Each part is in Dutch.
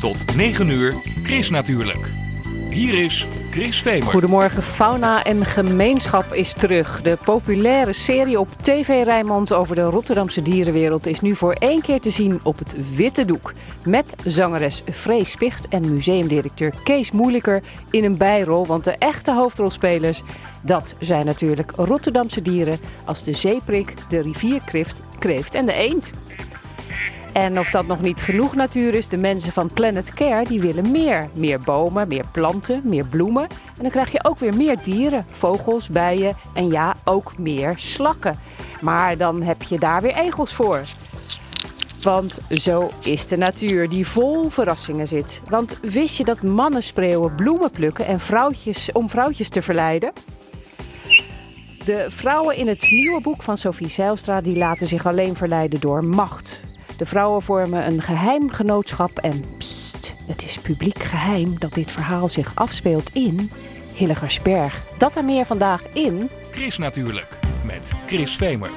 tot 9 uur, Chris natuurlijk. Hier is Chris Vemer. Goedemorgen, Fauna en Gemeenschap is terug. De populaire serie op TV Rijnmond over de Rotterdamse dierenwereld is nu voor één keer te zien op het witte doek. Met zangeres Frees Spicht en museumdirecteur Kees Moeilijker in een bijrol. Want de echte hoofdrolspelers, dat zijn natuurlijk Rotterdamse dieren als de zeeprik, de rivierkreeft kreeft en de eend. En of dat nog niet genoeg natuur is, de mensen van Planet Care die willen meer. Meer bomen, meer planten, meer bloemen. En dan krijg je ook weer meer dieren, vogels, bijen en ja, ook meer slakken. Maar dan heb je daar weer egels voor. Want zo is de natuur die vol verrassingen zit. Want wist je dat mannen spreeuwen bloemen plukken en vrouwtjes, om vrouwtjes te verleiden? De vrouwen in het nieuwe boek van Sophie Zijlstra die laten zich alleen verleiden door macht. De vrouwen vormen een geheim genootschap en pst, het is publiek geheim dat dit verhaal zich afspeelt in Hilligersberg. Dat en meer vandaag in... Chris natuurlijk, met Chris Vemer.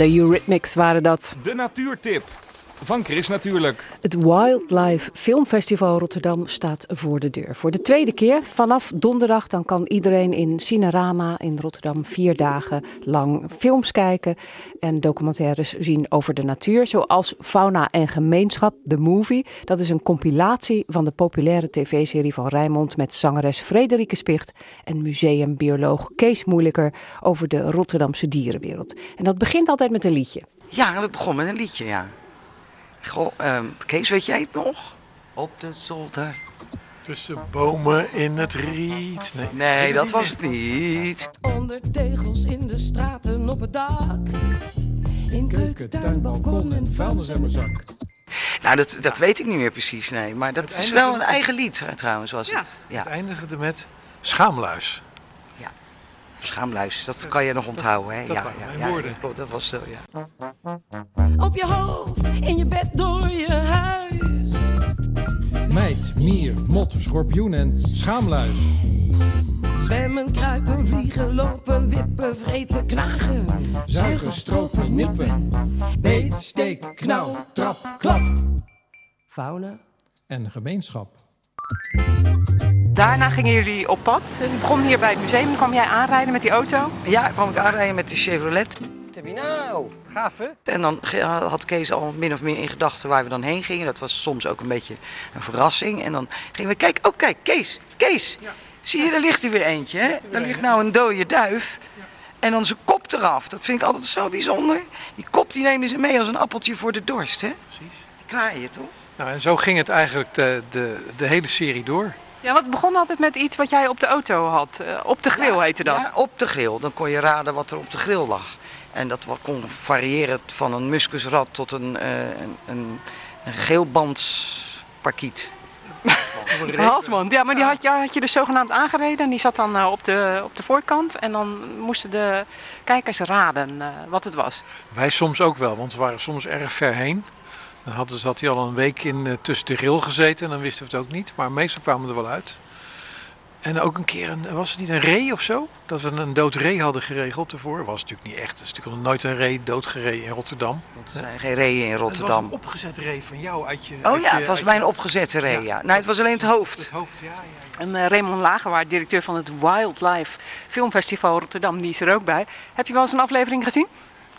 De Eurythmics waren dat. De natuurtip. Van Chris natuurlijk. Het Wildlife Filmfestival Rotterdam staat voor de deur. Voor de tweede keer. Vanaf donderdag dan kan iedereen in Cinerama in Rotterdam vier dagen lang films kijken en documentaires zien over de natuur. Zoals Fauna en Gemeenschap, The Movie. Dat is een compilatie van de populaire tv-serie van Rijnmond met zangeres Frederike Spicht en museumbioloog Kees Moeilijker over de Rotterdamse dierenwereld. En dat begint altijd met een liedje. Ja, dat begon met een liedje, ja. Goh, ehm, Kees, weet jij het nog? Op de zolder. Tussen bomen in het riet. Nee, Nee, dat was het niet. Onder tegels in de straten op het dak. In keuken, tuin, balkon en vuilnisemmerzak. Nou, dat, dat weet ik niet meer precies, nee. Maar dat Het is wel een eigen lied trouwens, was Ja. het. Ja, Het eindigde met schaamluis. Schaamluis, dat kan je nog onthouden, hè? dat ja, ja, mijn ja, klopt, dat was zo, ja. Op je hoofd, in je bed, door je huis. Meid, mier, mot, schorpioen en schaamluis. Zwemmen, kruipen, vliegen, lopen, wippen, vreten, knagen. Zuigen, stropen, nippen. Beet, steek, knauw, trap, klap. Fauna. En gemeenschap. Daarna gingen jullie op pad. Je begon hier bij het museum. Dan kwam jij aanrijden met die auto. Ja, kwam ik aanrijden met de Chevrolet. Nou? Gaaf, hè? En dan had Kees al min of meer in gedachten waar we dan heen gingen. Dat was soms ook een beetje een verrassing. En dan gingen we kijken. Oh, kijk, Kees, Kees. Zie je, daar ligt er weer eentje, hè? Daar ligt nou een dode duif. En dan zijn kop eraf. Dat vind ik altijd zo bijzonder. Die kop die nemen ze mee als een appeltje voor de dorst, hè? Precies. Kraaien, toch? Nou, en zo ging het eigenlijk de, de, de hele serie door. Ja, het begon altijd met iets wat jij op de auto had. Eh, op de grill heette dat. Ja, op de grill. Dan kon je raden wat er op de grill lag. En dat kon variëren van een muskusrat tot een, eh een, een, een geelbandsparkiet. Een halsband. Ja, maar die had je, had je dus zogenaamd aangereden. En die zat dan eh, op, de, op de voorkant. En dan moesten de kijkers raden eh, wat het was. Wij soms ook wel, want we waren soms erg ver heen. Dan hadden ze, had hij al een week in, eh, tussen de grill gezeten en dan wisten we het ook niet. Maar meestal kwamen we er wel uit. En ook een keer, een, was het niet een ree of zo? Dat we een dood ree hadden geregeld ervoor. Was natuurlijk niet echt. Er is natuurlijk nog nooit een ree doodgereden in Rotterdam. Er zijn geen reeën in Het was Rotterdam. een opgezet ree van jou uit je... Oh uit ja, je- het was mijn je- opgezette ree, ja. Nee, het was alleen het hoofd. Het hoofd, ja, ja. En eh, Raymond Lagerwaard, directeur van het Wildlife Filmfestival Rotterdam, die is er ook bij. Heb je wel eens een aflevering gezien?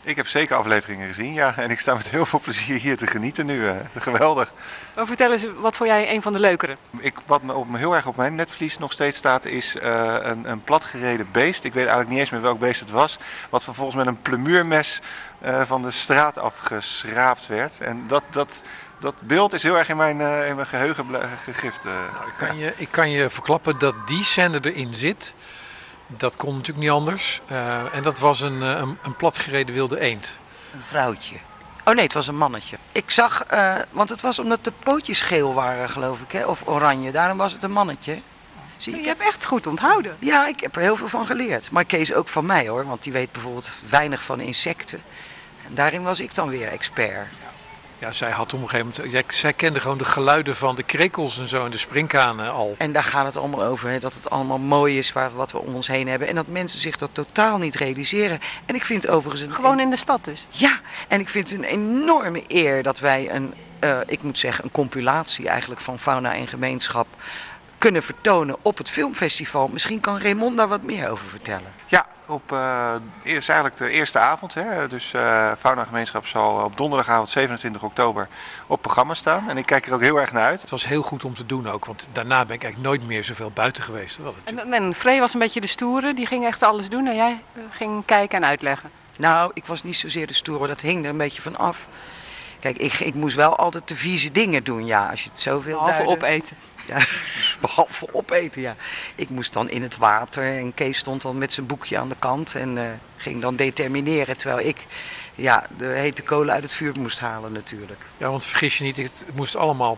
Ik heb zeker afleveringen gezien, ja. En ik sta met heel veel plezier hier te genieten nu. eh. Geweldig. Oh, vertel eens, wat vond jij een van de leukere? Ik, wat me op, me heel erg op mijn netvlies nog steeds staat, is eh, een, een platgereden beest. Ik weet eigenlijk niet eens meer welk beest het was. Wat vervolgens met een plemuurmes eh, van de straat afgeschraapt werd. En dat, dat, dat beeld is heel erg in mijn, eh, in mijn geheugen gegrift. eh. Ik kan, je, ik kan je verklappen dat die scène erin zit. Dat kon natuurlijk niet anders. Eh, en dat was een, eh, een, een platgereden wilde eend. Een vrouwtje. Oh nee, het was een mannetje. Ik zag, eh, want het was omdat de pootjes geel waren, geloof ik, hè? of oranje. Daarom was het een mannetje. Zie Je je? hebt echt goed onthouden. Ja, ik heb er heel veel van geleerd. Maar Kees ook van mij hoor, want die weet bijvoorbeeld weinig van insecten. En daarin was ik dan weer expert. Ja, zij had op een gegeven moment. Zij, zij kende gewoon de geluiden van de krekels en zo en de springkanen al. En daar gaat het allemaal over, hè? dat het allemaal mooi is waar, wat we om ons heen hebben. En dat mensen zich dat totaal niet realiseren. En ik vind overigens een Gewoon in de stad dus. Ja, en ik vind het een enorme eer dat wij een, eh, ik moet zeggen, een compilatie eigenlijk van fauna en gemeenschap kunnen vertonen op het filmfestival. Misschien kan Raymond daar wat meer over vertellen. Ja, op, eh eerst eigenlijk de eerste avond. Hè. Dus eh Fauna Gemeenschap zal op donderdagavond 27 oktober op programma staan. En ik kijk er ook heel erg naar uit. Het was heel goed om te doen ook, want daarna ben ik eigenlijk nooit meer zoveel buiten geweest. En, en Frey was een beetje de stoere, die ging echt alles doen. En jij eh, ging kijken en uitleggen. Nou, ik was niet zozeer de stoere, dat hing er een beetje van af. Kijk, ik, ik moest wel altijd de vieze dingen doen, ja, als je het zoveel Behalve duiden. opeten. Ja, behalve opeten, ja. Ik moest dan in het water en Kees stond dan met zijn boekje aan de kant en eh, ging dan determineren. Terwijl ik ja, de hete kolen uit het vuur moest halen natuurlijk. Ja, want vergis je niet, het, moest allemaal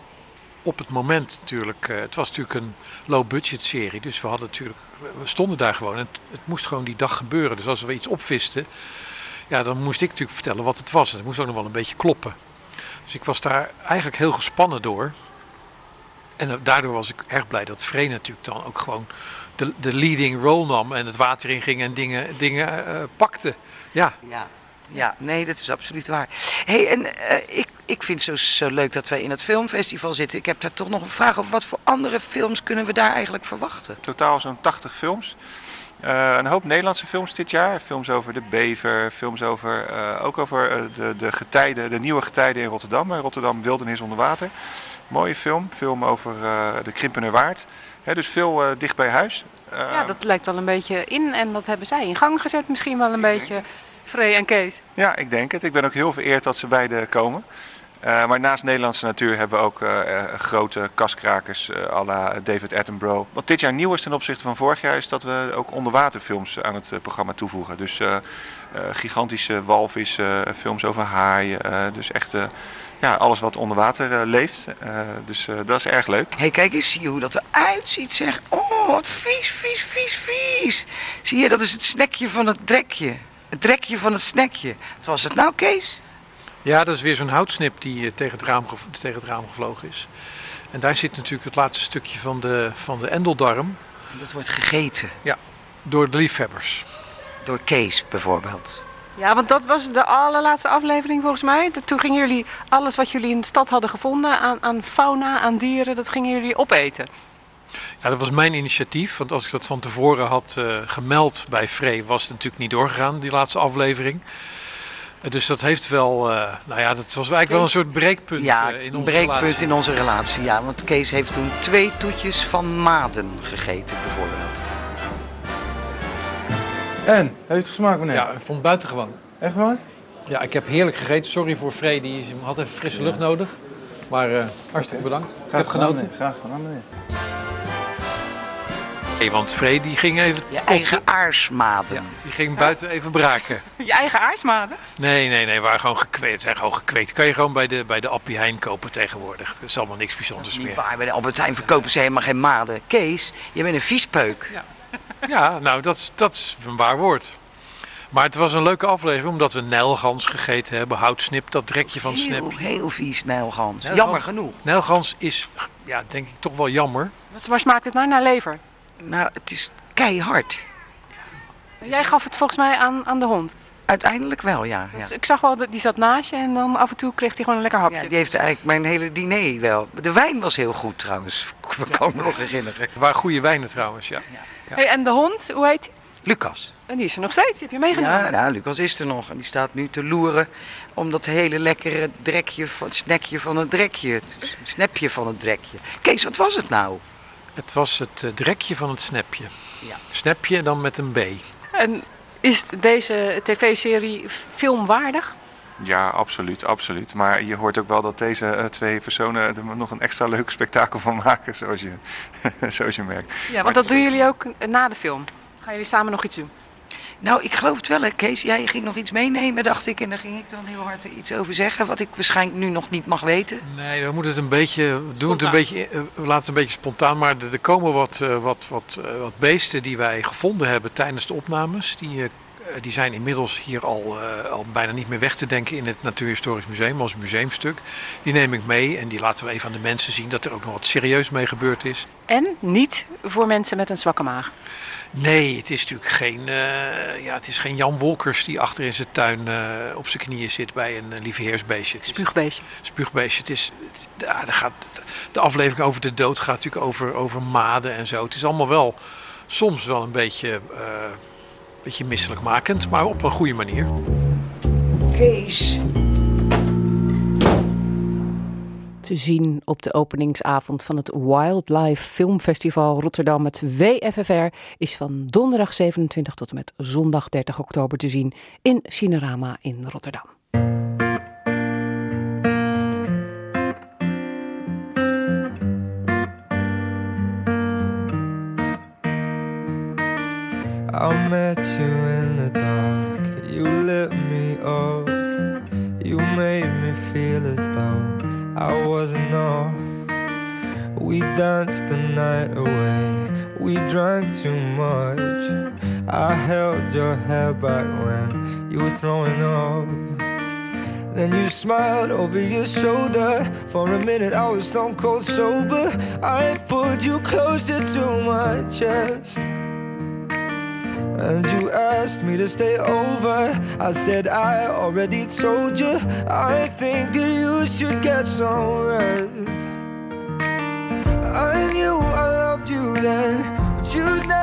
op het moment natuurlijk. eh, het was natuurlijk een low-budget serie, dus we hadden natuurlijk, we stonden daar gewoon en het, het moest gewoon die dag gebeuren. Dus als we iets opvisten, ja, dan moest ik natuurlijk vertellen wat het was. En het moest ook nog wel een beetje kloppen. Dus ik was daar eigenlijk heel gespannen door. En eh, daardoor was ik erg blij dat Vree natuurlijk dan ook gewoon de, de leading role nam en het water in ging en dingen, dingen eh, pakte. Ja, Ja, Ja, nee, dat is absoluut waar. hey, en eh, ik, ik vind het zo, zo leuk dat wij in het filmfestival zitten. Ik heb daar toch nog een vraag op. Wat voor andere films kunnen we daar eigenlijk verwachten? Totaal zo'n 80 films. Eh, een hoop Nederlandse films dit jaar. Films over de bever, films over, eh, ook over eh, de, de getijden, de nieuwe getijden in Rotterdam. Rotterdam Wildernis onder water. Mooie film. Film over de Krimpener Waard. Dus veel dicht bij huis. Ja, dat lijkt wel een beetje in en dat hebben zij in gang gezet misschien wel een beetje. Frey en Kees. Ja, ik denk het. Ik ben ook heel vereerd dat ze beide komen. Eh, maar naast Nederlandse natuur hebben we ook eh, eh, grote kaskrakers eh à la David Attenborough. Wat dit jaar nieuw is ten opzichte van vorig jaar is dat we ook onderwaterfilms aan het programma toevoegen. Dus gigantische walvissen, films over haaien. dus echt ja, alles wat onder water leeft. Dus dat is erg leuk. Hey, kijk eens, zie je hoe dat eruit ziet, zeg. Oh, wat vies, vies, vies, vies. Zie je, dat is het snackje van het drekje. Het drekje van het snackje. Wat was het nou, Kees? Ja, dat is weer zo'n houtsnip die eh, tegen het, raam, gev- tegen het raam gevlogen is. En daar zit natuurlijk het laatste stukje van de, van de endeldarm Dat wordt gegeten. door de liefhebbers. Door Kees, bijvoorbeeld. Ja, want dat was de allerlaatste aflevering volgens mij. Toen gingen jullie alles wat jullie in de stad hadden gevonden aan, aan fauna, aan dieren, dat gingen jullie opeten. Ja, dat was mijn initiatief. Want als ik dat van tevoren had eh, gemeld bij Frey, was het natuurlijk niet doorgegaan, die laatste aflevering. Dus dat heeft wel, eh, nou ja, dat was eigenlijk wel een soort breekpunt Ja, eh, in een onze breekpunt relatie. in onze relatie. Ja, want Kees heeft toen twee toetjes van maden gegeten, bijvoorbeeld. En, heeft het smaak meneer? Ja, ik vond het buitengewoon. Echt waar? Ja, ik heb heerlijk gegeten. Sorry voor Frey, die had even frisse lucht nodig. Maar eh, hartstikke bedankt. ik heb gedaan, genoten. Graag gedaan meneer. Nee, want Frey die ging even Je eigen aarsmaden. Ja, die ging buiten even braken. Je eigen aarsmaden. Nee, nee, nee, we waren gewoon gekweekt. Het zijn gewoon gekweekt. Kan je gewoon bij de, bij de Appie Heijn kopen tegenwoordig. Dat is allemaal niks Dat bijzonders is niet meer. waar. Bij de Albert Heijn verkopen ze helemaal geen maden. Kees, je bent een viespeuk. Ja, nou, dat, is- dat is een waar woord. Maar het was een leuke aflevering omdat we nijlgans gegeten hebben. Houtsnip, dat drekje van Heel, Snap. heel vies, Nijlgans. Jammer genoeg. Nijlgans is, ja, denk ik toch wel jammer. Waar smaakt het nou naar lever? Nou, het is keihard. Jij gaf het volgens mij aan, aan de hond. Uiteindelijk wel, ja. ja. Dus ik zag wel, dat die zat naast je en dan af en toe kreeg hij gewoon een lekker hapje. Ja, die heeft eigenlijk mijn hele diner wel. De wijn was heel goed trouwens. We kan me nog herinneren. Er waren goede wijnen trouwens, ja. Hey, en de hond, hoe heet die? Lucas. En die is er nog steeds, die heb je meegenomen. Ja, nou, Lucas is er nog. En die staat nu te loeren om dat hele lekkere drekje van, snackje van het drekje. Het snapje van het drekje. Kees, wat was het nou? Het was het eh, drekje van het snapje. Ja. Snapje dan met een B. En is deze tv-serie filmwaardig? Ja, absoluut, absoluut. Maar je hoort ook wel dat deze eh, twee personen er nog een extra leuk spektakel van maken, zoals je, zoals je merkt. Ja, Maar want dat doen jullie ook na de film. Gaan jullie samen nog iets doen? Nou, ik geloof het wel, hè, Kees. Jij ging nog iets meenemen, dacht ik. En daar ging ik dan heel hard iets over zeggen. Wat ik waarschijnlijk nu nog niet mag weten. Nee, we moeten het een beetje, we doen het een beetje, eh, we laten het een beetje spontaan. Maar er er komen wat, eh, wat, wat, eh, wat beesten die wij gevonden hebben tijdens de opnames. Die, eh, die zijn inmiddels hier al, eh, al bijna niet meer weg te denken in het Natuurhistorisch Museum als museumstuk. Die neem ik mee en die laten we even aan de mensen zien dat er ook nog wat serieus mee gebeurd is. En niet voor mensen met een zwakke maag. Nee, het is natuurlijk geen, eh, ja, het is geen Jan Wolkers die achter in zijn tuin eh, op zijn knieën zit bij een uh, lieveheersbeestje. Spuugbeestje. Spuugbeestje. Het is, het, ja, gaat, de aflevering over de dood gaat natuurlijk over, over maden en zo. Het is allemaal wel soms wel een beetje, eh beetje misselijkmakend, maar op een goede manier. Kees. Te zien op de openingsavond van het Wildlife Filmfestival Rotterdam. Het WFFR is van donderdag 27 tot en met zondag 30 oktober te zien in Cinerama in Rotterdam. I met you in the dark, you lit me up. You made me feel as though I wasn't off. We danced the night away, we drank too much. I held your hair back when you were throwing up. Then you smiled over your shoulder. For a minute, I was stone cold sober. I pulled you closer to my chest. And you asked me to stay over. I said, I already told you. I think that you should get some rest. I knew I loved you then, but you'd never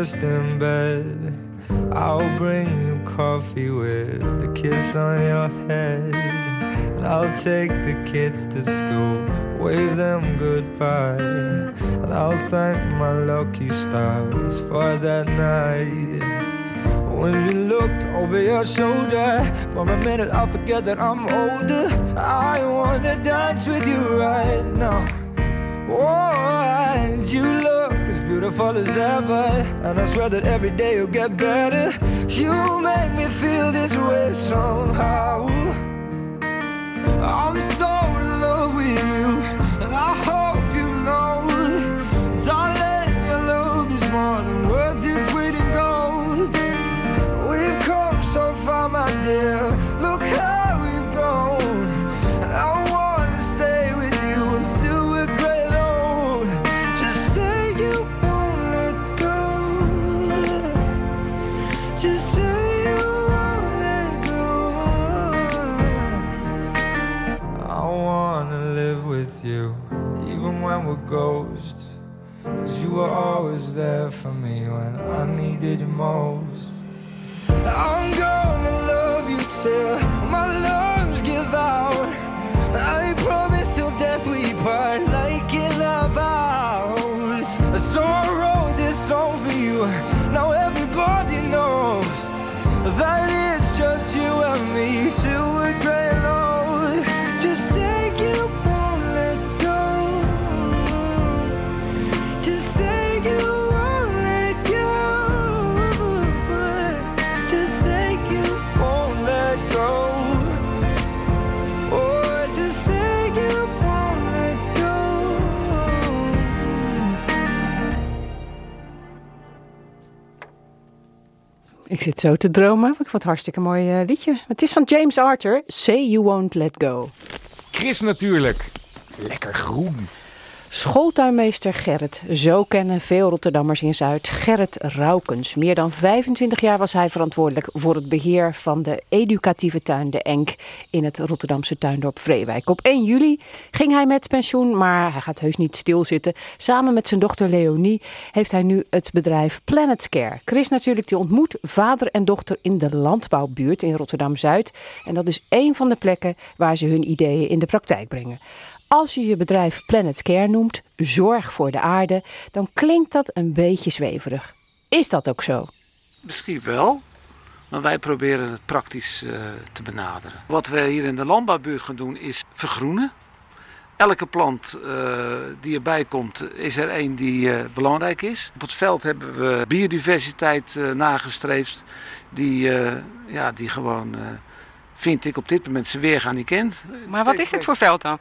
breakfast in bed. I'll bring you coffee with a kiss on your head. And I'll take the kids to school, wave them goodbye. And I'll thank my lucky stars for that night. When you looked over your shoulder, for a minute I forget that I'm older. I wanna dance with you right now. Oh, beautiful as ever. And I swear that every day you'll get better. You make me feel this way somehow. I'm so in love with you, and I hope you know, darling, your love is more than worth its weight in gold. We've come so far, my dear. There for me when I needed you most. Ik zit zo te dromen. Ik vond het hartstikke mooi eh, liedje. Het is van James Arthur. Say You Won't Let Go. Chris natuurlijk. Lekker groen. Schooltuinmeester Gerrit. Zo kennen veel Rotterdammers in Zuid. Gerrit Raukens. Meer dan 25 jaar was hij verantwoordelijk voor het beheer van de educatieve tuin De Enk in het Rotterdamse tuindorp Vreewijk. Op 1 juli ging hij met pensioen, maar hij gaat heus niet stilzitten. Samen met zijn dochter Leonie heeft hij nu het bedrijf Planet Care. Chris natuurlijk, die ontmoet vader en dochter in de landbouwbuurt in Rotterdam-Zuid. En dat is één van de plekken waar ze hun ideeën in de praktijk brengen. Als je je bedrijf Planet Care noemt, zorg voor de aarde, dan klinkt dat een beetje zweverig. Is dat ook zo? Misschien wel, maar wij proberen het praktisch eh, te benaderen. Wat we hier in de landbouwbuurt gaan doen is vergroenen. Elke plant eh, die erbij komt, is er één die eh, belangrijk is. Op het veld hebben we biodiversiteit eh, nagestreefd, die, eh, ja, die gewoon, eh, vind ik, op dit moment zijn weergaan niet kent. Maar wat is dit voor veld dan?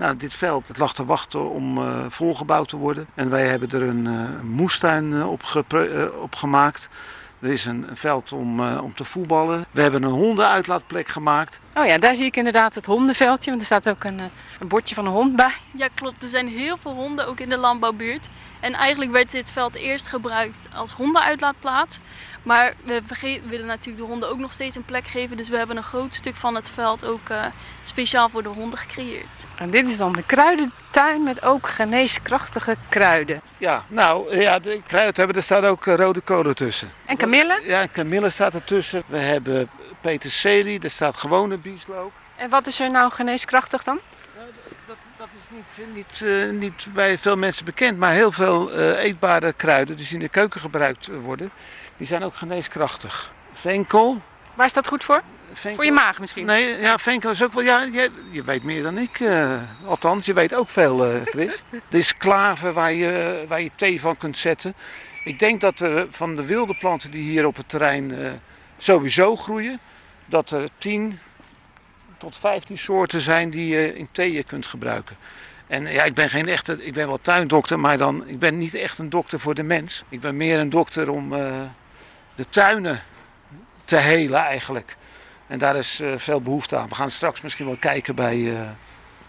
Nou, dit veld het lag te wachten om eh, volgebouwd te worden. En wij hebben er een, eh, moestuin eh, op, op gemaakt. Er is een, veld om, om te voetballen. We hebben een hondenuitlaatplek gemaakt. Oh ja, daar zie ik inderdaad het hondenveldje. Want er staat ook een, eh, een bordje van een hond bij. Ja, klopt. Er zijn heel veel honden, ook in de landbouwbuurt. En eigenlijk werd dit veld eerst gebruikt als hondenuitlaatplaats. Maar we willen natuurlijk de honden ook nog steeds een plek geven. Dus we hebben een groot stuk van het veld ook eh, speciaal voor de honden gecreëerd. En dit is dan de kruidentuin met ook geneeskrachtige kruiden. Ja, nou, ja, de kruid hebben, er staat ook eh, rode kolen tussen. En kamille? Ja, kamille staat ertussen. We hebben peterselie, er staat gewone bieslook. En wat is er nou geneeskrachtig dan? Dat is niet, niet, eh, niet bij veel mensen bekend, maar heel veel eh, eetbare kruiden, die in de keuken gebruikt worden, die zijn ook geneeskrachtig. Venkel. Waar is dat goed voor? Voor je maag misschien? Nee, ja, venkel is ook wel. Ja, je, je weet meer dan ik. eh, althans, je weet ook veel, Chris. Er is klaver waar je, waar je thee van kunt zetten. Ik denk dat er van de wilde planten die hier op het terrein sowieso groeien, dat er 10 tot 15 soorten zijn die je in theeën kunt gebruiken. En ja, ik ben geen echte, ik ben wel tuindokter, maar dan, ik ben niet echt een dokter voor de mens. Ik ben meer een dokter om eh, de tuinen te helen eigenlijk. En daar is eh, veel behoefte aan. We gaan straks misschien wel kijken bij eh,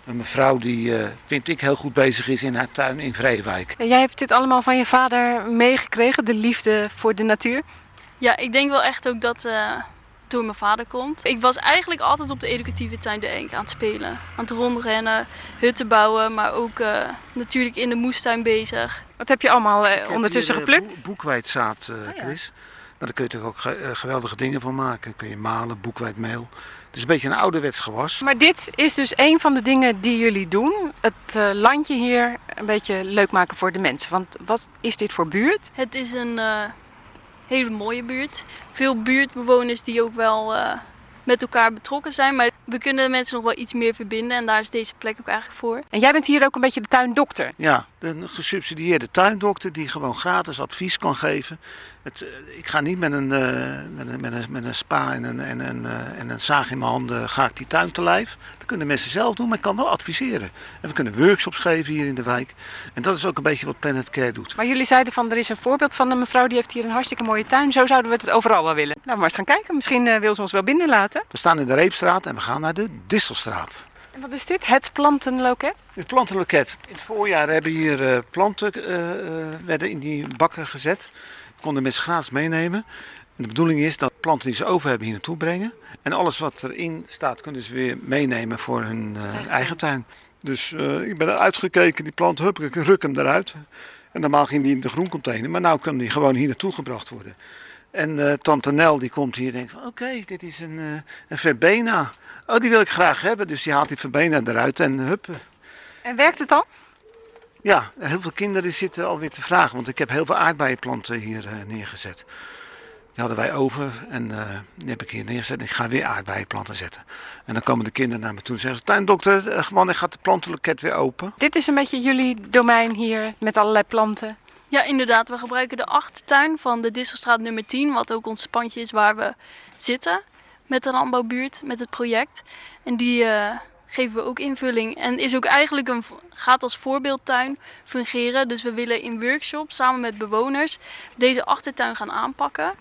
een mevrouw die, vind ik, heel goed bezig is in haar tuin in Vreewijk. En jij hebt dit allemaal van je vader meegekregen, de liefde voor de natuur? Ja, ik denk wel echt ook dat eh door mijn vader komt. Ik was eigenlijk altijd op de educatieve tuin de Enk aan het spelen. Aan het rondrennen, hutten bouwen, maar ook eh, natuurlijk in de moestuin bezig. Wat heb je allemaal eh, Ik heb ondertussen hier, geplukt? boe- boekwijdzaad, eh, Chris. Nou, daar kun je natuurlijk ook ge- geweldige dingen van maken. Kun je malen, boekwijdmeel. Het is een beetje een ouderwets gewas. Maar dit is dus een van de dingen die jullie doen. Het eh, landje hier een beetje leuk maken voor de mensen. Want wat is dit voor buurt? Het is een eh, hele mooie buurt. Veel buurtbewoners die ook wel eh, met elkaar betrokken zijn. Maar we kunnen de mensen nog wel iets meer verbinden. En daar is deze plek ook eigenlijk voor. En jij bent hier ook een beetje de tuindokter. Ja, een gesubsidieerde tuindokter die gewoon gratis advies kan geven. Het, eh, ik ga niet met een, eh, met een, met een, met een spa en een, en, een, eh, en een zaag in mijn handen ga ik die tuin te lijf. Dat kunnen mensen zelf doen, maar ik kan wel adviseren. En we kunnen workshops geven hier in de wijk. En dat is ook een beetje wat Planet Care doet. Maar jullie zeiden van er is een voorbeeld van een mevrouw die heeft hier een hartstikke mooie tuin. Zo zouden we het overal wel willen. Nou, maar eens gaan kijken. Misschien wil ze ons wel binnenlaten. We staan in de Reepstraat en we gaan naar de Distelstraat. En wat is dit? Het plantenloket? Het plantenloket. In het voorjaar hebben hier eh, planten eh, eh, werden in die bakken gezet. Konden mensen gratis meenemen. En de bedoeling is dat planten die ze over hebben hier naartoe brengen. En alles wat erin staat kunnen ze weer meenemen voor hun eh, eigen tuin. Dus ik ben uitgekeken, die plant, hup, ik ruk hem eruit. En normaal ging die in de groencontainer, maar nu kan die gewoon hier naartoe gebracht worden. En eh, tante Nel die komt hier en denkt van oké, dit is een, eh, een verbena. Oh, die wil ik graag hebben. Dus die haalt die verbena eruit en hup, En werkt het dan? ja, heel veel kinderen zitten alweer te vragen, want ik heb heel veel aardbeienplanten hier eh, neergezet. Die hadden wij over en die heb ik hier neergezet en ik ga weer aardbeienplanten zetten. En dan komen de kinderen naar me toe en zeggen ze, tuindokter, uh, wanneer gaat de plantenloket weer open? Dit is een beetje jullie domein hier met allerlei planten. Ja, inderdaad. We gebruiken de achtertuin van de Disselstraat nummer 10. Wat ook ons pandje is waar we zitten met de landbouwbuurt, met het project. En die eh, geven we ook invulling. En is ook eigenlijk een, gaat als voorbeeldtuin fungeren. Dus we willen in workshops samen met bewoners deze achtertuin gaan aanpakken.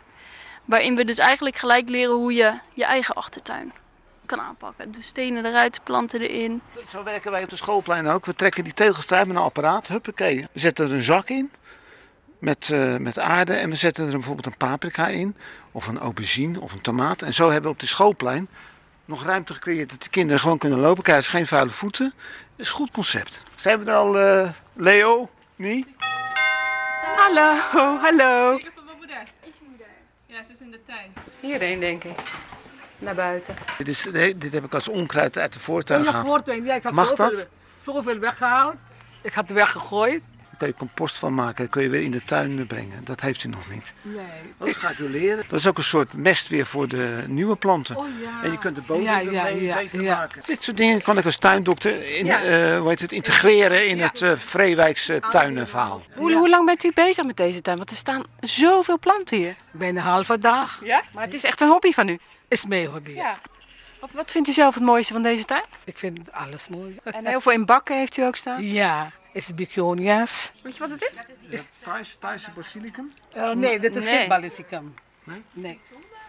Waarin we dus eigenlijk gelijk leren hoe je je eigen achtertuin kan aanpakken. Dus stenen eruit, planten erin. Zo werken wij op de schoolplein ook. We trekken die tegels eruit met een apparaat, huppakee. We zetten er een zak in met, eh, met aarde en we zetten er bijvoorbeeld een paprika in. Of een aubergine of een tomaat. En zo hebben we op de schoolplein nog ruimte gecreëerd dat de kinderen gewoon kunnen lopen. Krijgen ze geen vuile voeten. Dat is een goed concept. Zijn we er al, eh, Leo? Nee? Hallo, hallo. Ik van mijn moeder. Is je moeder? Ja, ze is in de tuin. Hierheen denk ik. Naar buiten. Dit, is, nee, dit heb ik als onkruid uit de voortuin ja, gehaald. Ja, ik had Mag zoveel, dat? zoveel weggehaald. Ik had het weggegooid. Kun je compost van maken. Dat kun je weer in de tuin brengen. Dat heeft u nog niet. Nee. Dat ga ik u leren. Dat is ook een soort mest weer voor de nieuwe planten. Oh, ja. En je kunt de bodem Ja, ermee ja, ja, beter ja. maken. Dit soort dingen kan ik als tuindokter in, Ja. eh, hoe heet het, integreren in het uh, Vreewijkse tuinenverhaal. Hoe, hoe lang bent u bezig met deze tuin? Want er staan zoveel planten hier. Bijna een halve dag. Ja? Maar het is echt een hobby van u. Is mijn hobby. Ja. Wat, wat vindt u zelf het mooiste van deze tuin? Ik vind alles mooi. En heel veel in bakken heeft u ook staan? Ja, is het begonia's. Weet je wat het is? Is het Thaise basilicum? Uh, nee, dit is Nee. geen basilicum. Nee? Nee.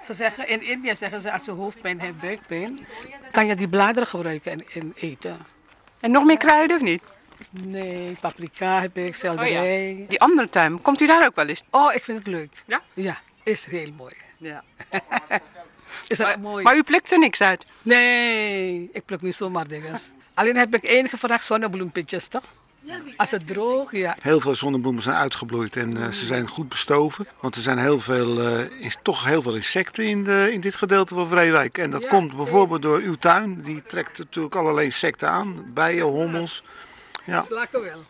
Ze zeggen, in India zeggen ze als je hoofdpijn hebt, buikpijn, kan je die bladeren gebruiken en, en eten. En nog meer kruiden of niet? Nee, paprika heb ik, selderij. Die andere tuin, komt u daar ook wel eens? Oh, ik vind het leuk. Ja? Ja, is heel mooi. Ja. Is dat Maar, mooi? maar u plukt er niks uit? Nee, ik pluk niet zomaar dingen. Alleen heb ik één gevraagd zonnebloempitjes, toch? Als het droog, ja. Heel veel zonnebloemen zijn uitgebloeid en eh, ze zijn goed bestoven. Want er zijn heel veel, eh, is toch heel veel insecten in, de, in dit gedeelte van Vreewijk. En dat Ja. komt bijvoorbeeld door uw tuin. Die trekt natuurlijk allerlei insecten aan. Bijen, hommels. Ja. Slakken wel.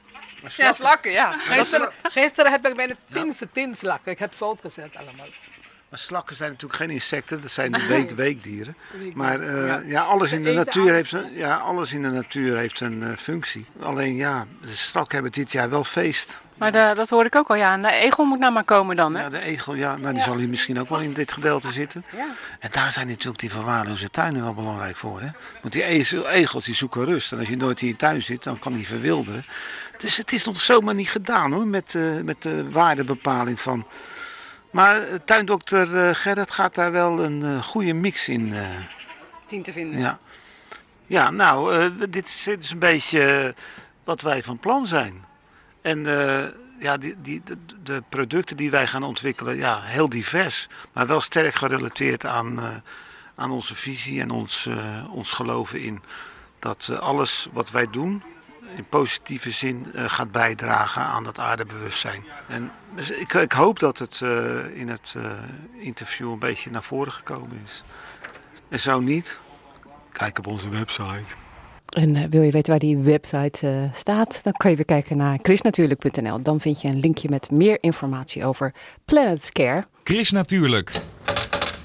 Ja, slakken, ja. Gisteren, gisteren heb ik bijna tien, tien slakken. Ik heb zout gezet allemaal. Maar slakken zijn natuurlijk geen insecten, dat zijn week, weekdieren. Maar eh, Ja. ja. alles in de natuur heeft een, ja, alles in de natuur heeft een eh, functie. Alleen ja, de strakken hebben dit jaar wel feest. Maar de- dat hoor ik ook al, ja. En de egel moet nou maar komen dan, hè? Ja, de egel, ja, nou, die zal hier misschien ook wel in dit gedeelte zitten. Ja. En daar zijn natuurlijk die verwaarloosde tuinen wel belangrijk voor. Hè? Want die ezel- egels die zoeken rust. En als je nooit in je tuin zit, dan kan die verwilderen. Dus het is nog zomaar niet gedaan hoor, met, eh, met de waardebepaling van. Maar eh, tuindokter eh, Gerrit gaat daar wel een eh, goede mix in. Tien te vinden. ja. ja, nou, dit, is, dit is een beetje wat wij van plan zijn. En ja, die, die, de, de producten die wij gaan ontwikkelen, ja, heel divers. Maar wel sterk gerelateerd aan, aan onze visie en ons, ons geloven in dat alles wat wij doen in positieve zin gaat bijdragen aan dat aardebewustzijn. En dus ik, ik hoop dat het eh, in het eh, interview een beetje naar voren gekomen is. En zo niet, kijk op onze website. En eh, wil je weten waar die website staat, dan kan je weer kijken naar chrisnatuurlijk.nl. Dan vind je een linkje met meer informatie over Planet Care. Chris Natuurlijk.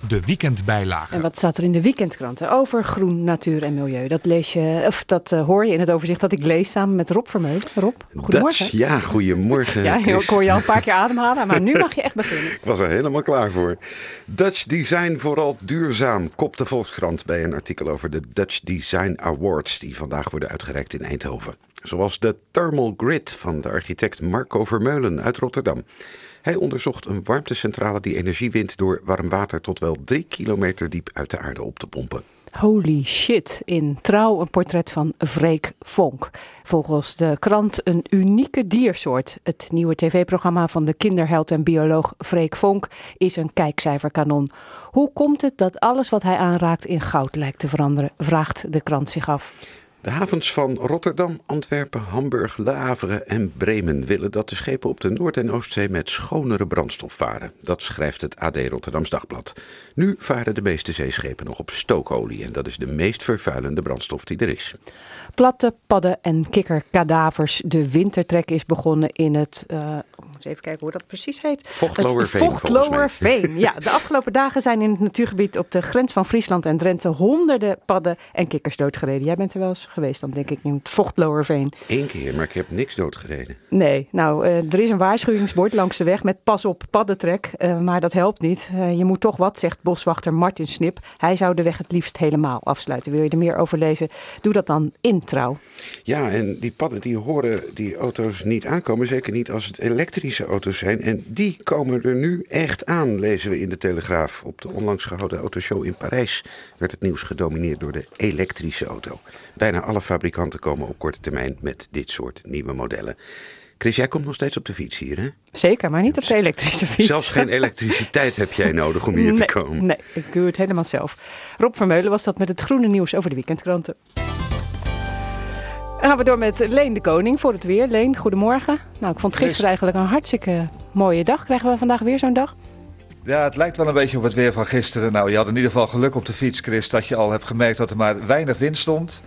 De weekendbijlage. En wat staat er in de weekendkranten over groen, natuur en milieu? Dat lees je, of dat eh, hoor je in het overzicht dat ik lees samen met Rob Vermeulen. Rob, goedemorgen. Dutch, ja, goedemorgen. Ja, Chris. ik hoor je al een paar keer ademhalen, maar nu mag je echt beginnen. Ik was er helemaal klaar voor. Dutch Design vooral duurzaam, kopt de Volkskrant bij een artikel over de Dutch Design Awards die vandaag worden uitgereikt in Eindhoven. Zoals de Thermal Grid van de architect Marco Vermeulen uit Rotterdam. Hij onderzocht een warmtecentrale die energie wint door warm water tot wel drie kilometer diep uit de aarde op te pompen. Holy shit. In Trouw een portret van Freek Vonk. Volgens de krant een unieke diersoort. Het nieuwe tv-programma van de kinderheld en bioloog Freek Vonk is een kijkcijferkanon. Hoe komt het dat alles wat hij aanraakt in goud lijkt te veranderen? Vraagt de krant zich af. De havens van Rotterdam, Antwerpen, Hamburg, Le Havre en Bremen willen dat de schepen op de Noord- en Oostzee met schonere brandstof varen. Dat schrijft het AD Rotterdams Dagblad. Nu varen de meeste zeeschepen nog op stookolie en dat is de meest vervuilende brandstof die er is. Platte, padden en kikkerkadavers. De wintertrek is begonnen in het. ik moet even kijken hoe dat precies heet. Vochtlowerveen. Vochtlowerveen. Ja, de afgelopen dagen zijn in het natuurgebied op de grens van Friesland en Drenthe honderden padden en kikkers doodgereden. Jij bent er wel eens geweest, dan denk ik, in het Vochtlowerveen. Eén keer, maar ik heb niks doodgereden. Nee, nou, eh, er is een waarschuwingsbord langs de weg met pas op paddentrek, eh, maar dat helpt niet. Eh, je moet toch wat, zegt boswachter Martin Snip. Hij zou de weg het liefst helemaal afsluiten. Wil je er meer over lezen? Doe dat dan in trouw. Ja, en die padden die horen die auto's niet aankomen. Zeker niet als het elektrische auto's zijn. En die komen er nu echt aan, lezen we in de Telegraaf. Op de onlangs gehouden autoshow in Parijs werd het nieuws gedomineerd door de elektrische auto. Bijna alle fabrikanten komen op korte termijn met dit soort nieuwe modellen. Chris, jij komt nog steeds op de fiets hier, hè? Zeker, maar niet op de elektrische fiets. Zelfs geen elektriciteit heb jij nodig om hier te komen. Nee, ik doe het helemaal zelf. Rob Vermeulen was dat met het groene nieuws over de weekendkranten. Dan gaan we door met Leen de Koning voor het weer. Leen, goedemorgen. Nou, ik vond gisteren eigenlijk een hartstikke mooie dag. Krijgen we vandaag weer zo'n dag? Ja, het lijkt wel een beetje op het weer van gisteren. Nou, je had in ieder geval geluk op de fiets, Chris, dat je al hebt gemerkt dat er maar weinig wind stond.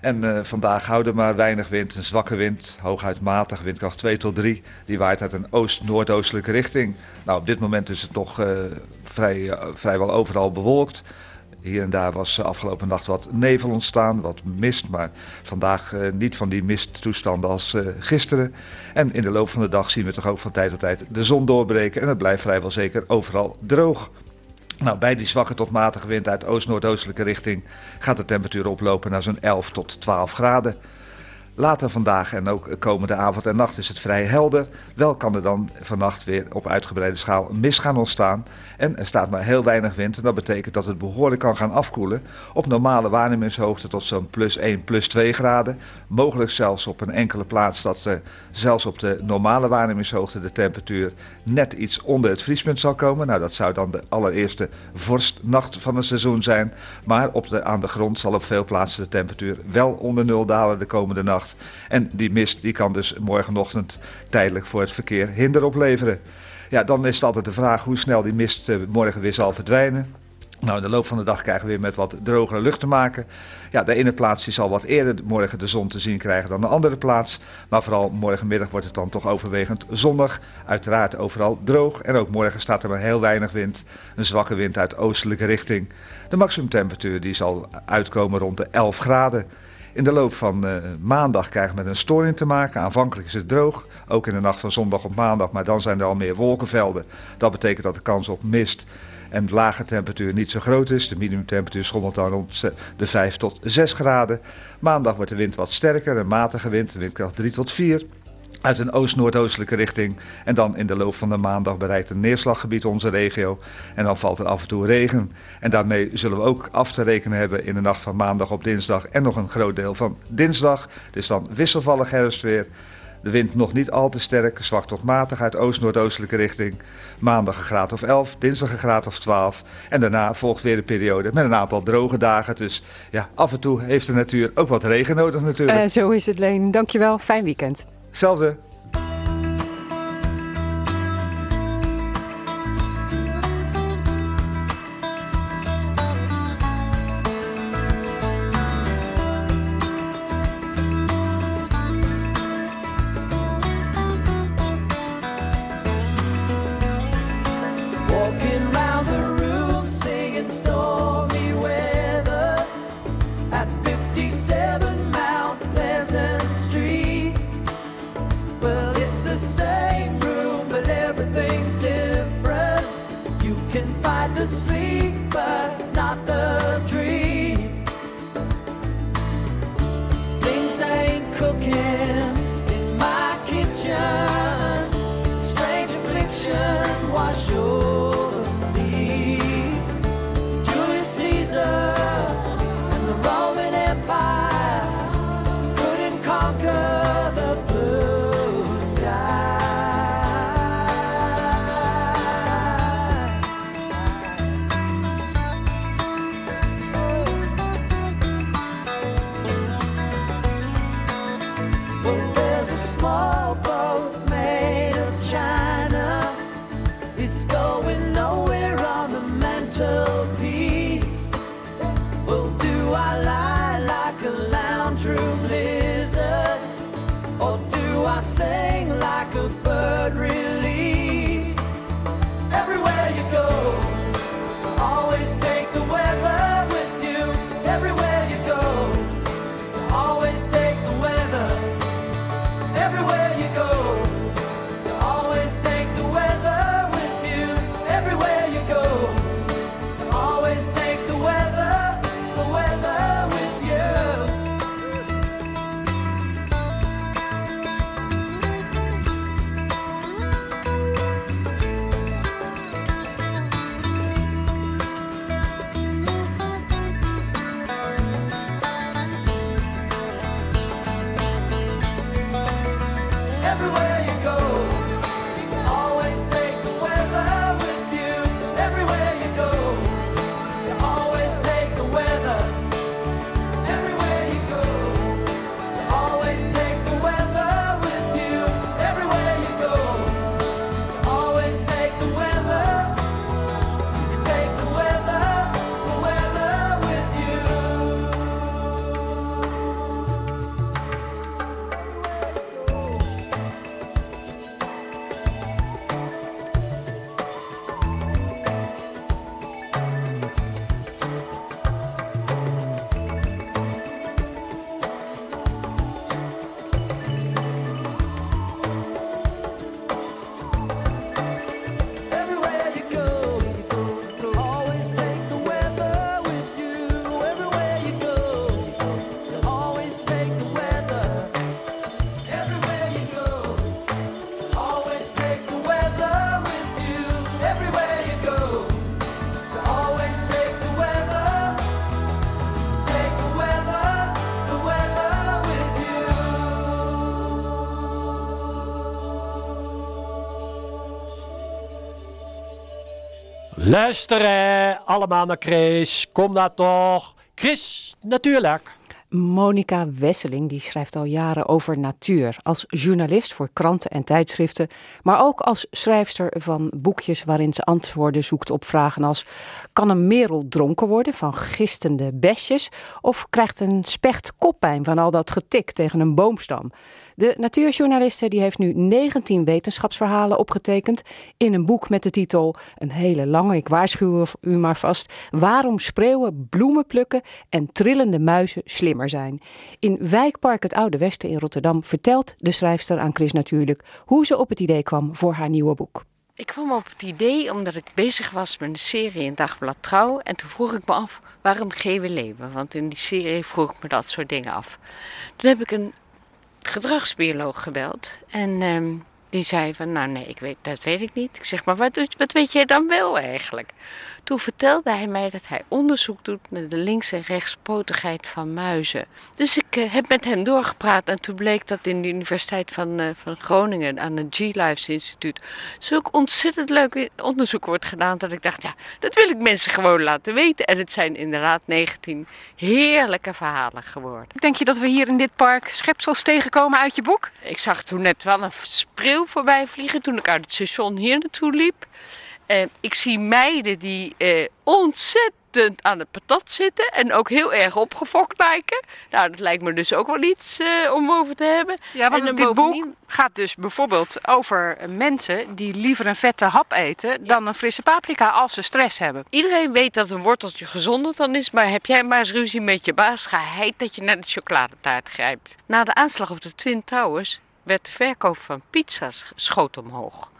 En eh, vandaag houden maar weinig wind, een zwakke wind, hooguit matig, windkracht 2 tot 3. Die waait uit een oost-noordoostelijke richting. Nou, op dit moment is het toch eh, vrij, eh, vrijwel overal bewolkt. Hier en daar was afgelopen nacht wat nevel ontstaan, wat mist, maar vandaag niet van die misttoestanden als gisteren. En in de loop van de dag zien we toch ook van tijd tot tijd de zon doorbreken en het blijft vrijwel zeker overal droog. Nou, bij die zwakke tot matige wind uit oost-noordoostelijke richting gaat de temperatuur oplopen naar zo'n 11 tot 12 graden. Later vandaag en ook komende avond en nacht is het vrij helder. Wel kan er dan vannacht weer op uitgebreide schaal mist gaan ontstaan. En er staat maar heel weinig wind. En dat betekent dat het behoorlijk kan gaan afkoelen. Op normale waarnemingshoogte tot zo'n plus 1, plus 2 graden. Mogelijk zelfs op een enkele plaats dat eh, zelfs op de normale waarnemingshoogte de temperatuur net iets onder het vriespunt zal komen. Nou, dat zou dan de allereerste vorstnacht van het seizoen zijn. Maar op de, aan de grond zal op veel plaatsen de temperatuur wel onder nul dalen de komende nacht. En die mist die kan dus morgenochtend tijdelijk voor het verkeer hinder opleveren. Ja, dan is het altijd de vraag hoe snel die mist eh, morgen weer zal verdwijnen. Nou, in de loop van de dag krijgen we weer met wat drogere lucht te maken. Ja, de ene plaats zal wat eerder morgen de zon te zien krijgen dan de andere plaats. Maar vooral morgenmiddag wordt het dan toch overwegend zonnig. Uiteraard overal droog. En ook morgen staat er maar heel weinig wind. Een zwakke wind uit oostelijke richting. De maximumtemperatuur die zal uitkomen rond de 11 graden. In de loop van eh, maandag krijgen we met een storing te maken. Aanvankelijk is het droog, ook in de nacht van zondag op maandag, maar dan zijn er al meer wolkenvelden. Dat betekent dat de kans op mist en lage temperatuur niet zo groot is. De minimumtemperatuur schommelt dan rond ze- de 5 tot 6 graden. Maandag wordt de wind wat sterker, een matige wind, windkracht 3 tot 4. Uit een oost-noordoostelijke richting. En dan in de loop van de maandag bereikt een neerslaggebied onze regio. En dan valt er af en toe regen. En daarmee zullen we ook af te rekenen hebben in de nacht van maandag op dinsdag. En nog een groot deel van dinsdag. Dus dan wisselvallig herfstweer. De wind nog niet al te sterk, zwak tot matig uit oost-noordoostelijke richting. Maandag een graad of 11, dinsdag een graad of 12. En daarna volgt weer een periode met een aantal droge dagen. Dus ja, af en toe heeft de natuur ook wat regen nodig natuurlijk. Eh, zo is het, Leen. Dankjewel. Fijn weekend. Hetzelfde. Luisteren allemaal naar Chris. Kom daar toch. Chris, natuurlijk. Monica Wesseling die schrijft al jaren over natuur. Als journalist voor kranten en tijdschriften, maar ook als schrijfster van boekjes waarin ze antwoorden zoekt op vragen als: kan een merel dronken worden van gistende besjes? Of krijgt een specht koppijn van al dat getik tegen een boomstam? De natuurjournaliste die heeft nu 19 wetenschapsverhalen opgetekend in een boek met de titel, een hele lange, ik waarschuw u maar vast, Waarom spreeuwen, bloemen plukken en trillende muizen slimmer zijn. In Wijkpark het Oude Westen in Rotterdam vertelt de schrijfster aan Chris natuurlijk hoe ze op het idee kwam voor haar nieuwe boek. Ik kwam op het idee omdat ik bezig was met een serie in Dagblad Trouw. En toen vroeg ik me af, waarom G.W. Leeuwen? Want in die serie vroeg ik me dat soort dingen af. Toen heb ik een gedragsbioloog gebeld. En ehm, die zei van, nou nee, ik weet, dat weet ik niet. Ik zeg, maar wat, wat weet jij dan wel eigenlijk? Toen vertelde hij mij dat hij onderzoek doet naar de links- en rechtspotigheid van muizen. Dus ik eh, heb met hem doorgepraat en toen bleek dat in de Universiteit van, eh, van Groningen aan het G-Lives Instituut zulk ontzettend leuk onderzoek wordt gedaan dat ik dacht, ja, dat wil ik mensen gewoon laten weten. En het zijn inderdaad 19 heerlijke verhalen geworden. Denk je dat we hier in dit park schepsels tegenkomen uit je boek? Ik zag toen net wel een spreeuw voorbij vliegen toen ik uit het station hier naartoe liep. Ik zie meiden die eh, ontzettend aan de patat zitten en ook heel erg opgefokt lijken. Nou, dat lijkt me dus ook wel iets eh, om over te hebben. Ja, want En dit bovendien- boek gaat dus bijvoorbeeld over mensen die liever een vette hap eten dan een frisse paprika als ze stress hebben. Iedereen weet dat een worteltje gezonder dan is, maar heb jij maar eens ruzie met je baas, geheid dat je naar de chocoladetaart grijpt. Na de aanslag op de Twin Towers werd de verkoop van pizza's schoot omhoog.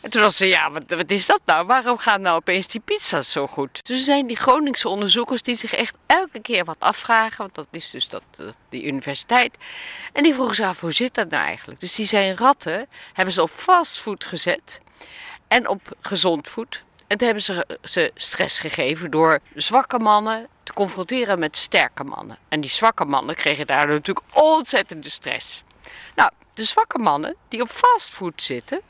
En toen was ze, ja, wat, wat is dat nou? Waarom gaan nou opeens die pizza's zo goed? Dus er zijn die Groningse onderzoekers die zich echt elke keer wat afvragen, want dat is dus dat, die universiteit. En die vroegen zich af, hoe zit dat nou eigenlijk? Dus die zijn ratten, hebben ze op fastfood gezet en op gezond voed. En toen hebben ze ze stress gegeven door zwakke mannen te confronteren met sterke mannen. En die zwakke mannen kregen daar natuurlijk ontzettende stress. Nou, de zwakke mannen die op fastfood zitten,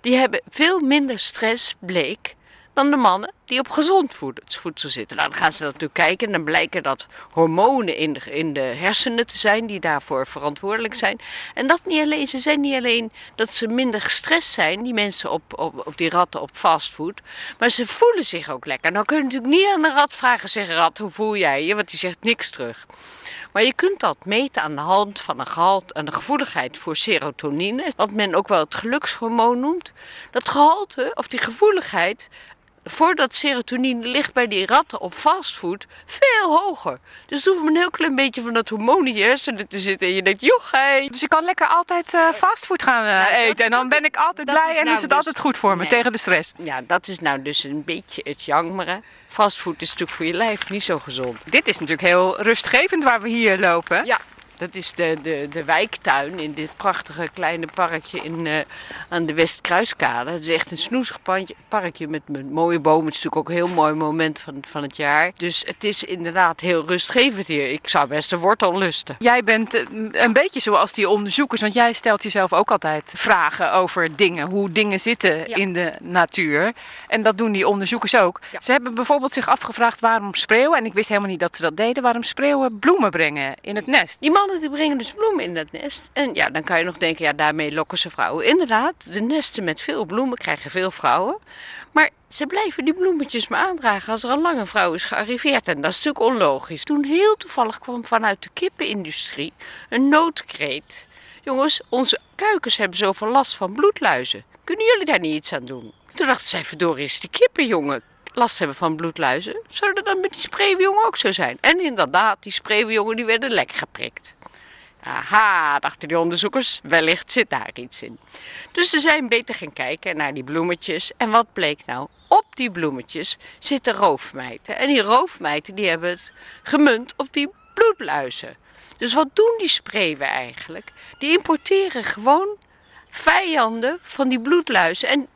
die hebben veel minder stress, bleek, dan de mannen die op gezond voed- voedsel zitten. Nou, dan gaan ze natuurlijk kijken en dan blijken dat hormonen in de, in de hersenen te zijn die daarvoor verantwoordelijk zijn. En dat niet alleen, ze zijn niet alleen dat ze minder gestrest zijn, die mensen op, op, of die ratten op fastfood, maar ze voelen zich ook lekker. Nou kun je natuurlijk niet aan een rat vragen, zeg rat, hoe voel jij je? Want die zegt niks terug. Maar je kunt dat meten aan de hand van een gehalte en de gevoeligheid voor serotonine, wat men ook wel het gelukshormoon noemt. Dat gehalte of die gevoeligheid voor dat serotonine ligt bij die ratten op fastfood veel hoger. Dus er hoeft maar een heel klein beetje van dat hormoon in je hersenen te zitten en je denkt, joh, hey. Dus ik kan lekker altijd eh, fastfood gaan eh, eten en dan ben ik altijd blij is en nou is het dus- altijd goed voor me Nee. tegen de stress. Ja, dat is nou dus een beetje het jangere. Fastfood is natuurlijk voor je lijf niet zo gezond. Dit is natuurlijk heel rustgevend waar we hier lopen. Ja, dat is de, de, de wijktuin in dit prachtige kleine parkje in, eh, aan de Westkruiskade. Het is echt een snoezig pandje- parkje met, met mooie bomen. Het is natuurlijk ook een heel mooi moment van, van het jaar. Dus het is inderdaad heel rustgevend hier. Ik zou best een wortel lusten. Jij bent eh, een beetje zoals die onderzoekers, want jij stelt jezelf ook altijd vragen over dingen, hoe dingen zitten in de natuur. En dat doen die onderzoekers ook. Ze hebben bijvoorbeeld zich afgevraagd waarom spreeuwen, en ik wist helemaal niet dat ze dat deden, waarom spreeuwen bloemen brengen in het nest. Die die brengen dus bloemen in dat nest. En ja, dan kan je nog denken, ja, daarmee lokken ze vrouwen. Inderdaad, de nesten met veel bloemen krijgen veel vrouwen. Maar ze blijven die bloemetjes maar aandragen als er een vrouw is gearriveerd. En dat is natuurlijk onlogisch. Toen heel toevallig kwam vanuit de kippenindustrie een noodkreet. Jongens, onze kuikens hebben zoveel last van bloedluizen. Kunnen jullie daar niet iets aan doen? Toen dachten zij, verdorie is die kippenjongen last hebben van bloedluizen. Zou dat dan met die spreeuwjongen ook zo zijn? En inderdaad, die spreeuwjongen die werden lek geprikt. Aha, dachten die onderzoekers, wellicht zit daar iets in. Dus ze zijn beter gaan kijken naar die bloemetjes. En wat bleek nou? Op die bloemetjes zitten roofmijten. En die roofmijten die hebben het gemunt op die bloedluizen. Dus wat doen die spreeuwen eigenlijk? Die importeren gewoon vijanden van die bloedluizen en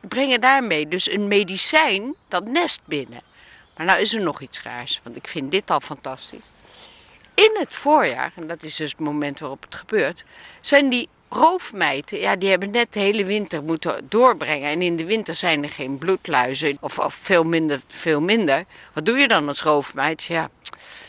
brengen daarmee dus een medicijn dat nest binnen. Maar nou is er nog iets raars, want ik vind dit al fantastisch. In het voorjaar, en dat is dus het moment waarop het gebeurt, zijn die roofmijten, ja, die hebben net de hele winter moeten doorbrengen. En in de winter zijn er geen bloedluizen, of, of veel, minder, veel minder. Wat doe je dan als roofmijt? Ja,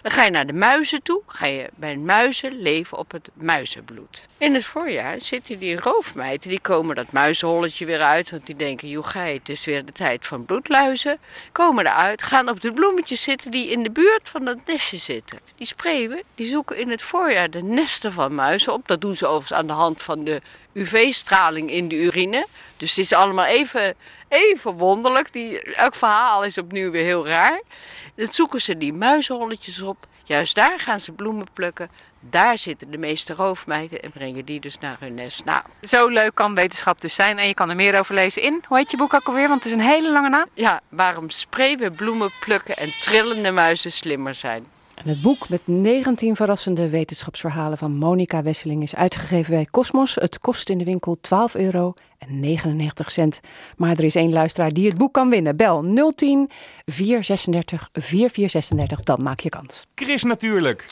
Dan ga je naar de muizen toe. Ga je bij muizen leven op het muizenbloed. In het voorjaar zitten die roofmeiden. Die komen dat muizenholletje weer uit. Want die denken, joh, gij, het is weer de tijd van bloedluizen. Komen eruit, gaan op de bloemetjes zitten die in de buurt van dat nestje zitten. Die spreeuwen, die zoeken in het voorjaar de nesten van muizen op. Dat doen ze overigens aan de hand van de UV-straling in de urine. Dus het is allemaal even, even wonderlijk. Die, elk verhaal is opnieuw weer heel raar. Dan zoeken ze die muizenholletjes op. Juist daar gaan ze bloemen plukken. Daar zitten de meeste roofmeiden en brengen die dus naar hun nest. Nou, Zo leuk kan wetenschap dus zijn. En je kan er meer over lezen in. Hoe heet je boek ook alweer? Want het is een hele lange naam. ja, waarom spreeuwen, bloemen plukken en trillende muizen slimmer zijn. En het boek met 19 verrassende wetenschapsverhalen van Monica Wesseling is uitgegeven bij Cosmos. Het kost in de winkel 12 euro en 99 cent. Maar er is één luisteraar die het boek kan winnen. Bel 010 436 4436, dan maak je kans. Chris natuurlijk.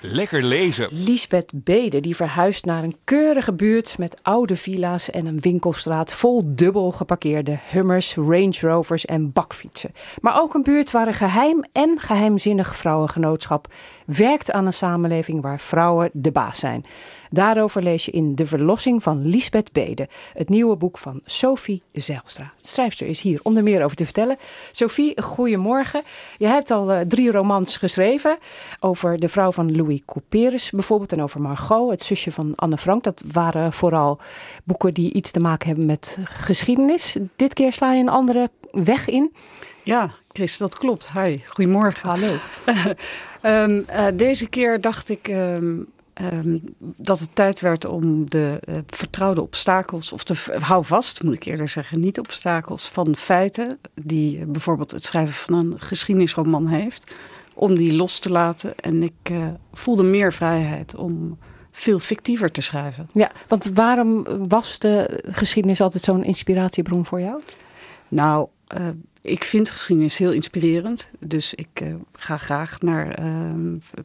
Lekker lezen. Lisbeth Bede die verhuist naar een keurige buurt met oude villa's en een winkelstraat vol dubbel geparkeerde Hummers, Range Rovers en bakfietsen. Maar ook een buurt waar een geheim en geheimzinnig vrouwengenootschap werkt aan een samenleving waar vrouwen de baas zijn. Daarover lees je in De Verlossing van Lisbeth Bede, het nieuwe boek van Sophie Zijlstra. De schrijfster is hier om er meer over te vertellen. Sophie, goedemorgen. Je hebt al eh, drie romans geschreven over de vrouw van Louis Couperus bijvoorbeeld en over Margot, het zusje van Anne Frank. Dat waren vooral boeken die iets te maken hebben met geschiedenis. Dit keer sla je een andere weg in. Ja, Chris, dat klopt. Hi, goedemorgen. Hallo. Ehm, eh, deze keer dacht ik ehm, ehm, dat het tijd werd om de eh, vertrouwde obstakels, of de hou vast, moet ik eerder zeggen, niet obstakels van feiten, die eh, bijvoorbeeld het schrijven van een geschiedenisroman heeft, om die los te laten. En ik eh, voelde meer vrijheid om veel fictiever te schrijven. Ja, want waarom was de geschiedenis altijd zo'n inspiratiebron voor jou? Nou, eh, ik vind geschiedenis heel inspirerend. Dus ik eh, ga graag naar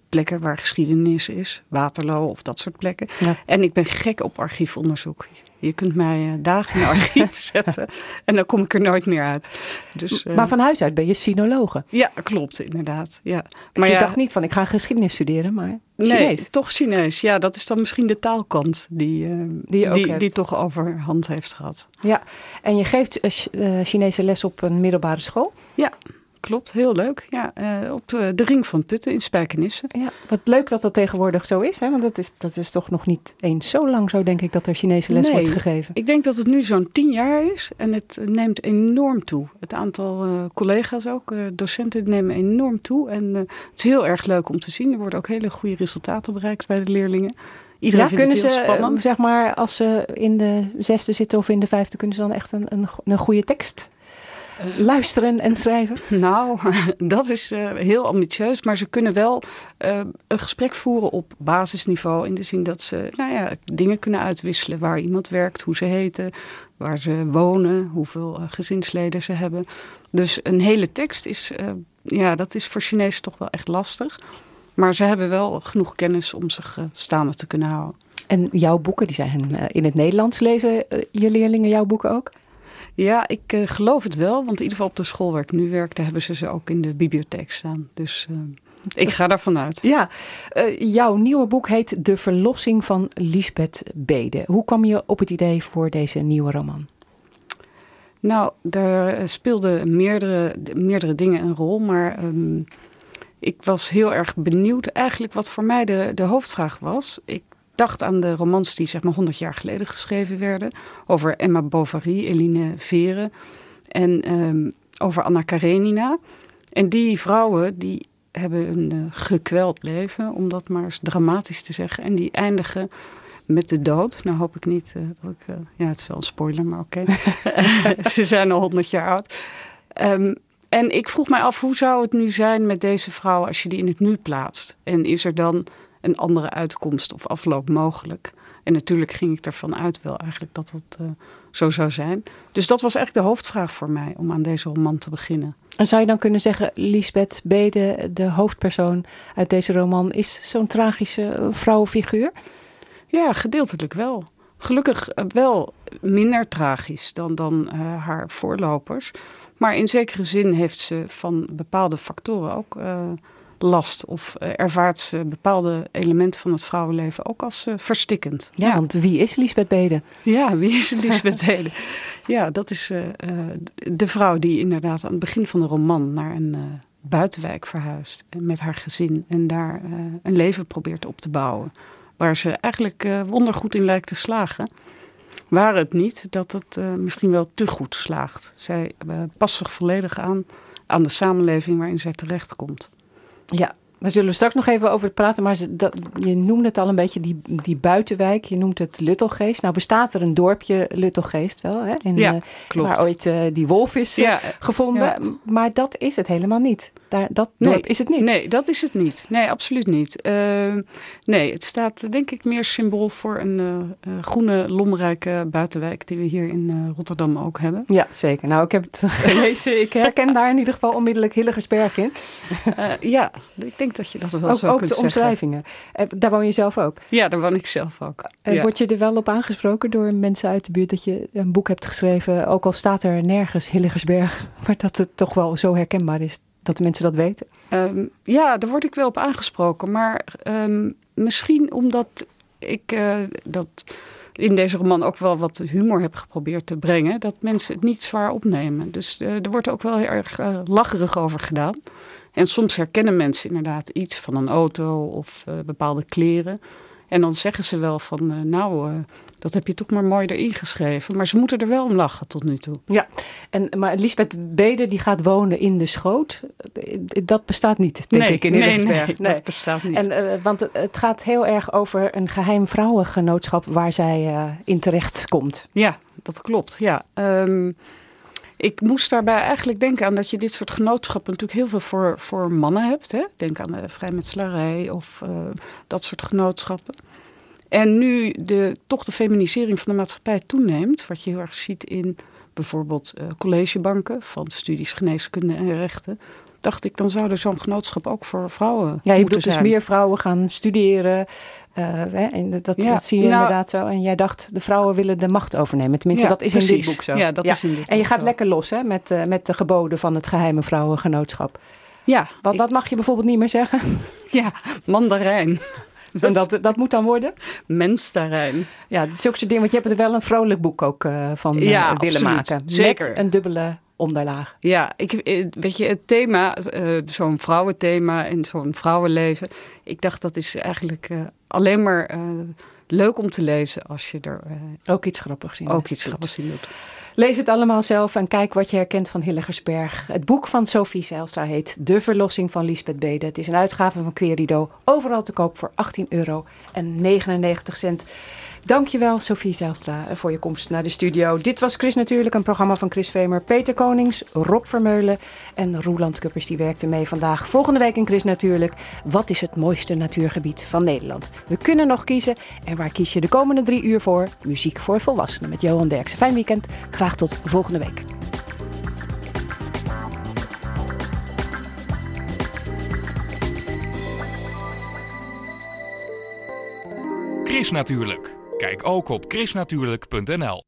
plekken waar geschiedenis is. Waterloo of dat soort plekken. Ja. En ik ben gek op archiefonderzoek. Je kunt mij eh, dagen in archief zetten en dan kom ik er nooit meer uit. Dus, eh, Maar van huis uit ben je sinologe. Ja, klopt, inderdaad. Ja. Maar je ja, dacht niet van ik ga geschiedenis studeren, maar Nee, Chinees. toch Chinees. Ja, dat is dan misschien de taalkant die, eh, Die je ook die, die toch overhand heeft gehad. Ja, en je geeft eh, Chinese les op een middelbare school. Ja, klopt. Heel leuk. Ja, eh, op de Ring van Putten in Spijkenisse. Ja, wat leuk dat dat tegenwoordig zo is. Hè? Want dat is, dat is toch nog niet eens zo lang zo, denk ik, dat er Chinese les Nee, wordt gegeven. Ik denk dat het nu zo'n tien jaar is en het neemt enorm toe. Het aantal eh, collega's ook, eh, docenten, nemen enorm toe. En het is heel erg leuk om te zien. Er worden ook hele goede resultaten bereikt bij de leerlingen. Iedereen ja, vindt kunnen het ze, heel spannend. zeg maar, als ze in de zesde zitten of in de vijfde, kunnen ze dan echt een, een, een goede tekst luisteren en schrijven? Nou, dat is eh, heel ambitieus, maar ze kunnen wel eh, een gesprek voeren op basisniveau. In de zin dat ze nou ja, dingen kunnen uitwisselen waar iemand werkt, hoe ze heten, waar ze wonen, hoeveel eh, gezinsleden ze hebben. Dus een hele tekst is, eh, ja, dat is voor Chinezen toch wel echt lastig. Maar ze hebben wel genoeg kennis om zich eh, staande te kunnen houden. En jouw boeken, die zijn eh, in het Nederlands. Lezen eh, je leerlingen jouw boeken ook? Ja, ik eh, geloof het wel. Want in ieder geval op de school waar ik nu werk, daar hebben ze ze ook in de bibliotheek staan. Dus eh, ik ga daarvan uit. Ja, eh, jouw nieuwe boek heet De Verlossing van Lisbeth Bede. Hoe kwam je op het idee voor deze nieuwe roman? Nou, er speelden meerdere, meerdere dingen een rol, maar ehm, ik was heel erg benieuwd eigenlijk wat voor mij de, de hoofdvraag was. Ik dacht aan de romans die zeg maar 100 jaar geleden geschreven werden, over Emma Bovary, Eline Vere en ehm, over Anna Karenina. En die vrouwen die hebben een eh, gekweld leven, om dat maar eens dramatisch te zeggen, en die eindigen met de dood. Nou hoop ik niet eh, dat ik... eh, ja, het is wel een spoiler, maar oké. Ze zijn al honderd jaar oud. Ehm, en ik vroeg mij af, hoe zou het nu zijn met deze vrouw als je die in het nu plaatst? En is er dan een andere uitkomst of afloop mogelijk? En natuurlijk ging ik ervan uit wel eigenlijk dat dat eh, zo zou zijn. Dus dat was eigenlijk de hoofdvraag voor mij om aan deze roman te beginnen. En zou je dan kunnen zeggen, Lisbeth Bede, de hoofdpersoon uit deze roman, is zo'n tragische eh, vrouwenfiguur? Ja, gedeeltelijk wel. Gelukkig eh, wel minder tragisch dan, dan haar voorlopers. Maar in zekere zin heeft ze van bepaalde factoren ook last of eh, ervaart ze bepaalde elementen van het vrouwenleven ook als eh, verstikkend. Ja, want wie is Lisbeth Bede? Ja, wie is Lisbeth Bede? Ja, dat is eh, de vrouw die inderdaad aan het begin van de roman naar een buitenwijk verhuist met haar gezin en daar een leven probeert op te bouwen. Waar ze eigenlijk wondergoed in lijkt te slagen. Waar het niet dat het misschien wel te goed slaagt. Zij past zich volledig aan aan de samenleving waarin zij terechtkomt. Ja, daar zullen we straks nog even over praten. Maar ze- dat, je noemde het al een beetje, die, die buitenwijk. Je noemt het Luttelgeest. Nou bestaat er een dorpje Luttelgeest wel. Hè? In, Ja, eh, klopt. Waar ooit eh, die wolf is eh, Ja, gevonden. ja. Maar dat is het helemaal niet. Daar, dat dorp is het niet. Nee, dat is het niet. Nee, absoluut niet. Eh, nee, het staat denk ik meer symbool voor een groene, lomrijke buitenwijk die we hier in Rotterdam ook hebben. Ja, zeker. Nou, ik heb het gelezen. Ik herken daar in ieder geval onmiddellijk Hillegersberg in. Ja, ik denk dat je dat wel ook zo ook kunt de zeggen. omschrijvingen. Eh, Daar woon je zelf ook. Ja, daar woon ik zelf ook. En Ja. Word je er wel op aangesproken door mensen uit de buurt dat je een boek hebt geschreven, ook al staat er nergens Hillegersberg, maar dat het toch wel zo herkenbaar is dat de mensen dat weten? Ehm, ja, daar word ik wel op aangesproken. Maar ehm, misschien omdat ik eh, dat in deze roman ook wel wat humor heb geprobeerd te brengen, dat mensen het niet zwaar opnemen. Dus eh, er wordt ook wel heel erg eh, lacherig over gedaan. En soms herkennen mensen inderdaad iets van een auto of eh, bepaalde kleren. En dan zeggen ze wel van, eh, nou, eh, dat heb je toch maar mooi erin geschreven. Maar ze moeten er wel om lachen tot nu toe. Ja, en, maar Lisbeth Bede die gaat wonen in de schoot, dat bestaat niet, denk Nee, ik, in nee, Hillegersberg. nee, dat bestaat niet. En, want het, gaat heel erg over een geheim vrouwengenootschap waar zij in terecht komt. Ja, dat klopt. Ja. Ehm, ik moest daarbij eigenlijk denken aan dat je dit soort genootschappen natuurlijk heel veel voor, voor mannen hebt. Hè? Denk aan de vrijmetselarij of eh, dat soort genootschappen. En nu de, toch de feminisering van de maatschappij toeneemt, wat je heel erg ziet in bijvoorbeeld eh, collegebanken van studies geneeskunde en rechten, dacht ik, dan zou er zo'n genootschap ook voor vrouwen Ja, je bedoelt dus meer vrouwen gaan studeren. eh, hè, en dat, Ja, dat zie je nou- inderdaad zo. En jij dacht, de vrouwen willen de macht overnemen. Tenminste, Ja, dat is in dit boek zo. Ja, dat is in dit En je gaat zo. lekker los hè, met, eh, met de geboden van het geheime vrouwengenootschap. Ja. Wat, wat mag je bijvoorbeeld niet meer zeggen? Ja, mandarijn. En dat, dat moet dan worden? Mensterrein. Ja, zulke soort dingen. Want je hebt er wel een vrolijk boek ook eh, van Ja, willen absoluut. maken. Zeker. Met een dubbele onderlaag. Ja, ik, eh, weet je, het thema, eh, zo'n vrouwenthema en zo'n vrouwenleven. Ik dacht dat is eigenlijk eh, alleen maar leuk om te lezen als je er ook iets grappigs in ook iets grappigs in doet. Lees het allemaal zelf en kijk wat je herkent van Hillegersberg. Het boek van Sophie Zijlstra heet De Verlossing van Lisbeth Bede. Het is een uitgave van Querido. Overal te koop voor 18 euro en 99 cent. Dankjewel Sophie Zijlstra voor je komst naar de studio. Dit was Chris natuurlijk, een programma van Chris Vemer, Peter Konings, Rob Vermeulen en Roeland Kuppers. Die werkte mee vandaag. Volgende week in Chris natuurlijk. Wat is het mooiste natuurgebied van Nederland? We kunnen nog kiezen. En waar kies je de komende drie uur voor? Muziek voor volwassenen met Johan Derksen. Fijn weekend. Graag tot volgende week. Chris natuurlijk. Kijk ook op chrisnatuurlijk.nl